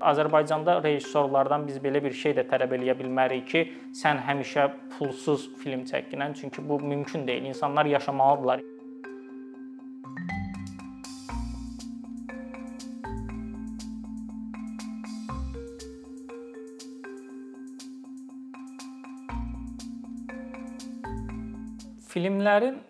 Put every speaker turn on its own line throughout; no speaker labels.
Azərbaycanda rejissorlardan biz belə bir şey də tələb eləyə bilmərik ki, sən həmişə pulsuz film çəkinən, çünki bu mümkün deyil. İnsanlar yaşamalıdırlar. Filmlərin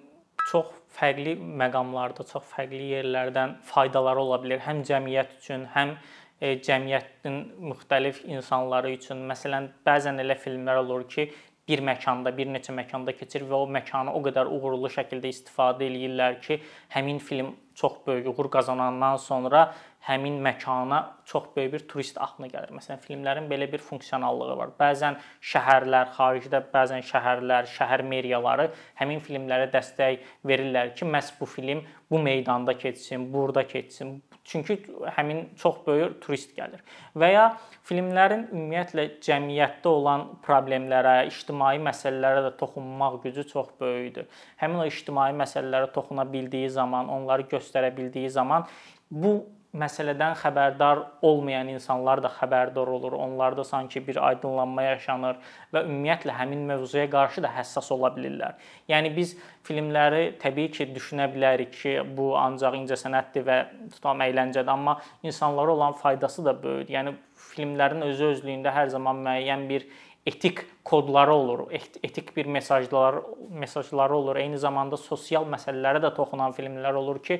çox fərqli məqamlarda, çox fərqli yerlərdən faydaları ola bilər. Həm cəmiyyət üçün, həm cəmiyyətin müxtəlif insanları üçün. Məsələn, bəzən elə filmlər olur ki, bir məkanda, bir neçə məkanda keçir və o məkanı o qədər uğurlu şəkildə istifadə eləyirlər ki, həmin film çox böyük uğur qazanandan sonra həmin məkana çox böyük bir turist axını gəlir. Məsələn, filmlərin belə bir funksionallığı var. Bəzən şəhərlər, xaricdə bəzən şəhərlər, şəhər meriyaları həmin filmlərə dəstək verirlər ki, məhz bu film bu meydanda keçsin, burada keçsin, Çünki həmin çox böyük turist gəlir. Və ya filmlərin ümumiyyətlə cəmiyyətdə olan problemlərə, ictimai məsələlərə də toxunmaq gücü çox böyükdür. Həmin o ictimai məsələlərə toxuna bildiyi zaman, onları göstərə bildiyi zaman bu məsələdən xəbərdar olmayan insanlar da xəbərdar olur. Onlarda sanki bir aydınlanma yaşanır və ümumiyyətlə həmin mövzuya qarşı da həssas ola bilirlər. Yəni biz filmləri təbii ki, düşünə bilərik ki, bu ancaq incəsənətdir və tutam əyləncədir, amma insanlara olan faydası da böyükdür. Yəni filmlərin özü özlüyündə hər zaman müəyyən bir etik kodları olur, etik bir mesajlar mesajları olur. Eyni zamanda sosial məsələlərə də toxunan filmlər olur ki,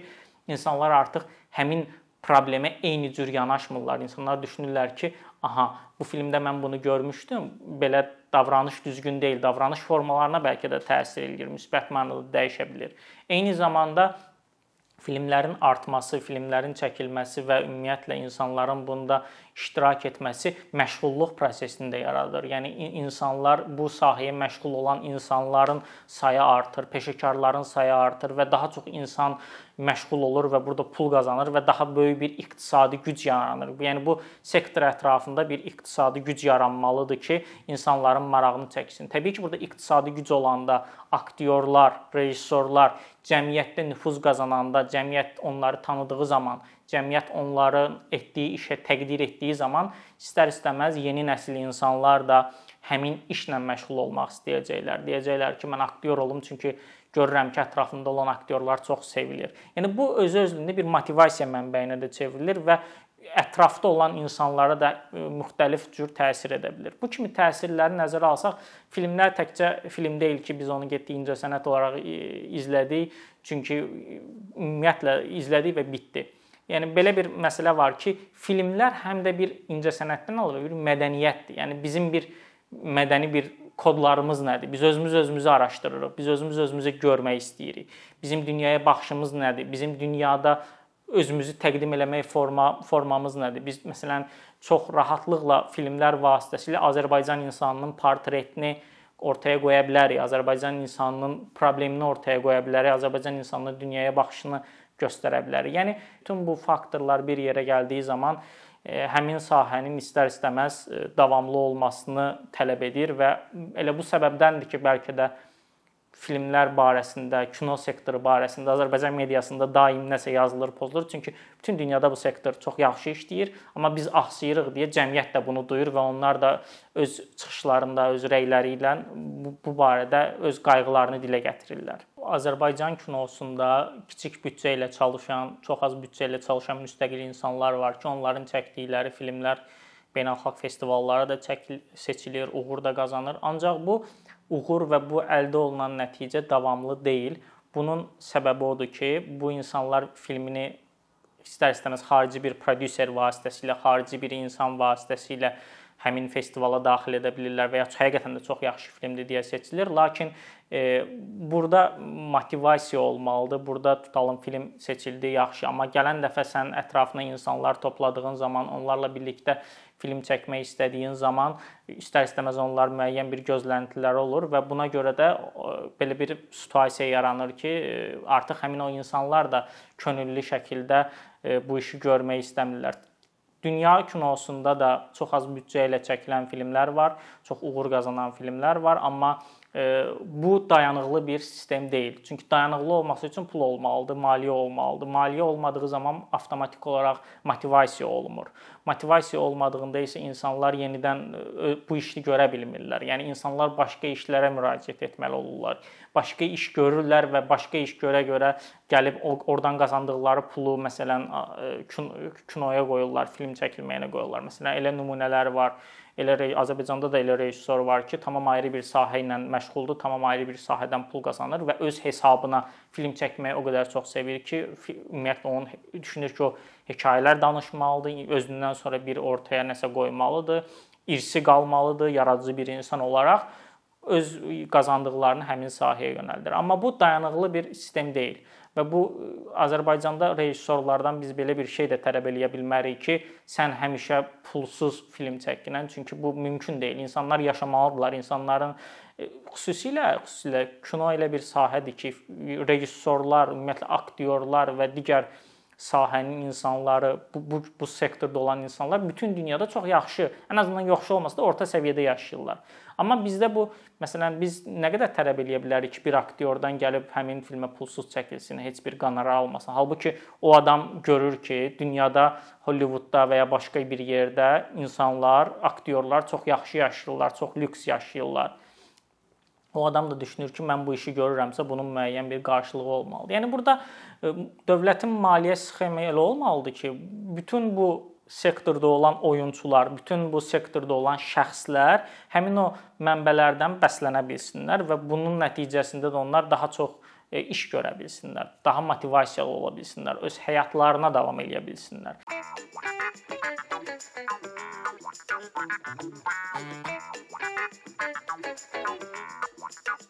insanlar artıq həmin problemə eyni cür yanaşmırlar. İnsanlar düşünürlər ki, aha, bu filmdə mən bunu görmüşdüm. Belə davranış düzgün deyil. Davranış formalarına bəlkə də təsir eləyir, müsbət mənada dəyişə bilər. Eyni zamanda filmlərin artması, filmlərin çəkilməsi və ümumiyyətlə insanların bunda iştirak etməsi məşğulluq prosesini də yaradır. Yəni insanlar bu sahəyə məşğul olan insanların sayı artır, peşəkarların sayı artır və daha çox insan məşğul olur və burada pul qazanır və daha böyük bir iqtisadi güc yaranır. Yəni bu sektor ətrafında bir iqtisadi güc yaranmalıdır ki, insanların marağını çəksin. Təbii ki, burada iqtisadi güc olanda aktyorlar, rejissorlar cəmiyyətdə nüfuz qazananda, cəmiyyət onları tanıdığı zaman, cəmiyyət onların etdiyi işə təqdir etdiyi zaman istər-istəməz yeni nəsil insanlar da həmin işlə məşğul olmaq istəyəcəklər. Deyəcəklər ki, mən aktyor olum çünki görürəm ki, ətrafımda olan aktyorlar çox sevilir. Yəni bu özü-özlüyündə bir motivasiya mənbəyinə də çevrilir və ətrafda olan insanlara da e, müxtəlif cür təsir edə bilər. Bu kimi təsirləri nəzərə alsaq, filmlər təkcə film deyil ki, biz onu getdik incəsənət olaraq e, izlədik, çünki e, ümumiyyətlə izlədik və bitdi. Yəni belə bir məsələ var ki, filmlər həm də bir incəsənətdən alır, bir mədəniyyətdir. Yəni bizim bir mədəni bir kodlarımız nədir? Biz özümüz özümüzü araşdırırıq. Biz özümüz özümüzü görmək istəyirik. Bizim dünyaya baxışımız nədir? Bizim dünyada özümüzü təqdim eləmək forma formamız nədir? Biz məsələn çox rahatlıqla filmlər vasitəsilə Azərbaycan insanının portretini ortaya qoya bilərik. Azərbaycan insanının problemini ortaya qoya bilərik. Azərbaycan insanının dünyaya baxışını göstərə bilərik. Yəni bütün bu faktorlar bir yerə gəldiyi zaman həmin sahənin istər-istəməz e, davamlı olmasını tələb edir və elə bu səbəbdəndir ki, bəlkə də filmlər barəsində, kino sektoru barəsində Azərbaycan mediasında daim nəsə yazılır, pozulur. Çünki bütün dünyada bu sektor çox yaxşı işləyir, amma biz axsayırıq deyə cəmiyyət də bunu duyur və onlar da öz çıxışlarında, öz rəyləri ilə bu, bu barədə öz qayğılarını dilə gətirirlər. Azərbaycan kinosunda kiçik büdcə ilə çalışan, çox az büdcə ilə çalışan müstəqil insanlar var ki, onların çəkdikləri filmlər beynəlxalq festivallara da çəkil, seçilir, uğur da qazanır. Ancaq bu uğur və bu əldə olunan nəticə davamlı deyil. Bunun səbəbi odur ki, bu insanlar filmini istər-istəməz xarici bir prodüser vasitəsilə, xarici bir insan vasitəsilə həmin festivala daxil edə bilirlər və ya həqiqətən də çox yaxşı filmdir deyə seçilir. Lakin e, burada motivasiya olmalıdır. Burada tutalım film seçildi, yaxşı, amma gələn dəfə sən ətrafına insanlar topladığın zaman onlarla birlikdə film çəkmək istədiyin zaman istər-istəməz onlar müəyyən bir gözləntiləri olur və buna görə də belə bir situasiya yaranır ki, artıq həmin o insanlar da könüllü şəkildə e, bu işi görmək istəmirlər. Dünya kinosunda da çox az büdcə ilə çəkilən filmlər var, çox uğur qazanan filmlər var, amma bu dayanıqlı bir sistem deyil. Çünki dayanıqlı olması üçün pul olmalıdır, maliyyə olmalıdır. Maliyyə olmadığı zaman avtomatik olaraq motivasiya olmur. Motivasiya olmadığında isə insanlar yenidən bu işi görə bilmirlər. Yəni insanlar başqa işlərə müraciət etməli olurlar. Başqa iş görürlər və başqa iş görə-görə gəlib oradan qazandıqları pulu məsələn kinoya qoyurlar, film çəkilməyinə qoyurlar. Məsələn, elə nümunələri var. Elə Azərbaycanda da elə rejissor var ki, tamam ayrı bir sahə ilə məşğuldur, tamam ayrı bir sahədən pul qazanır və öz hesabına film çəkməyi o qədər çox sevir ki, ümumiyyətlə onun düşünür ki, o hekayələr danışmalıdır, özündən sonra bir ortaya nəsə qoymalıdır, irsi qalmalıdır yaradıcı bir insan olaraq öz qazandıqlarını həmin sahəyə yönəldir. Amma bu dayanıqlı bir sistem deyil. Və bu Azərbaycanda rejissorlardan biz belə bir şey də tələb eləyə bilmərik ki, sən həmişə pulsuz film çəkinən, çünki bu mümkün deyil. İnsanlar yaşamalıdırlar. İnsanların xüsusilə xüsusilə kino elə bir sahədir ki, rejissorlar, ümumiyyətlə aktyorlar və digər sahənin insanları, bu, bu bu sektorda olan insanlar bütün dünyada çox yaxşı, ən azından yaxşı olmasa da orta səviyyədə yaşayırlar. Amma bizdə bu məsələn biz nə qədər tələb eləyə bilərik ki, bir aktyordan gəlib həmin filmə pulsuz çəkilsin, heç bir qonorar almasın. Halbuki o adam görür ki, dünyada Hollywoodda və ya başqa bir yerdə insanlar, aktyorlar çox yaxşı yaşayırlar, çox lüks yaşayırlar. O adam da düşünür ki, mən bu işi görürəmsə, bunun müəyyən bir qarşılığı olmalıdır. Yəni burada e, dövlətin maliyyə sxemi elə olmalıdır ki, bütün bu sektorda olan oyunçular, bütün bu sektorda olan şəxslər həmin o mənbələrdən bəslənə bilsinlər və bunun nəticəsində də onlar daha çox e, iş görə bilsinlər, daha motivasiyalı ola bilsinlər, öz həyatlarına davam edə bilsinlər. Thank you.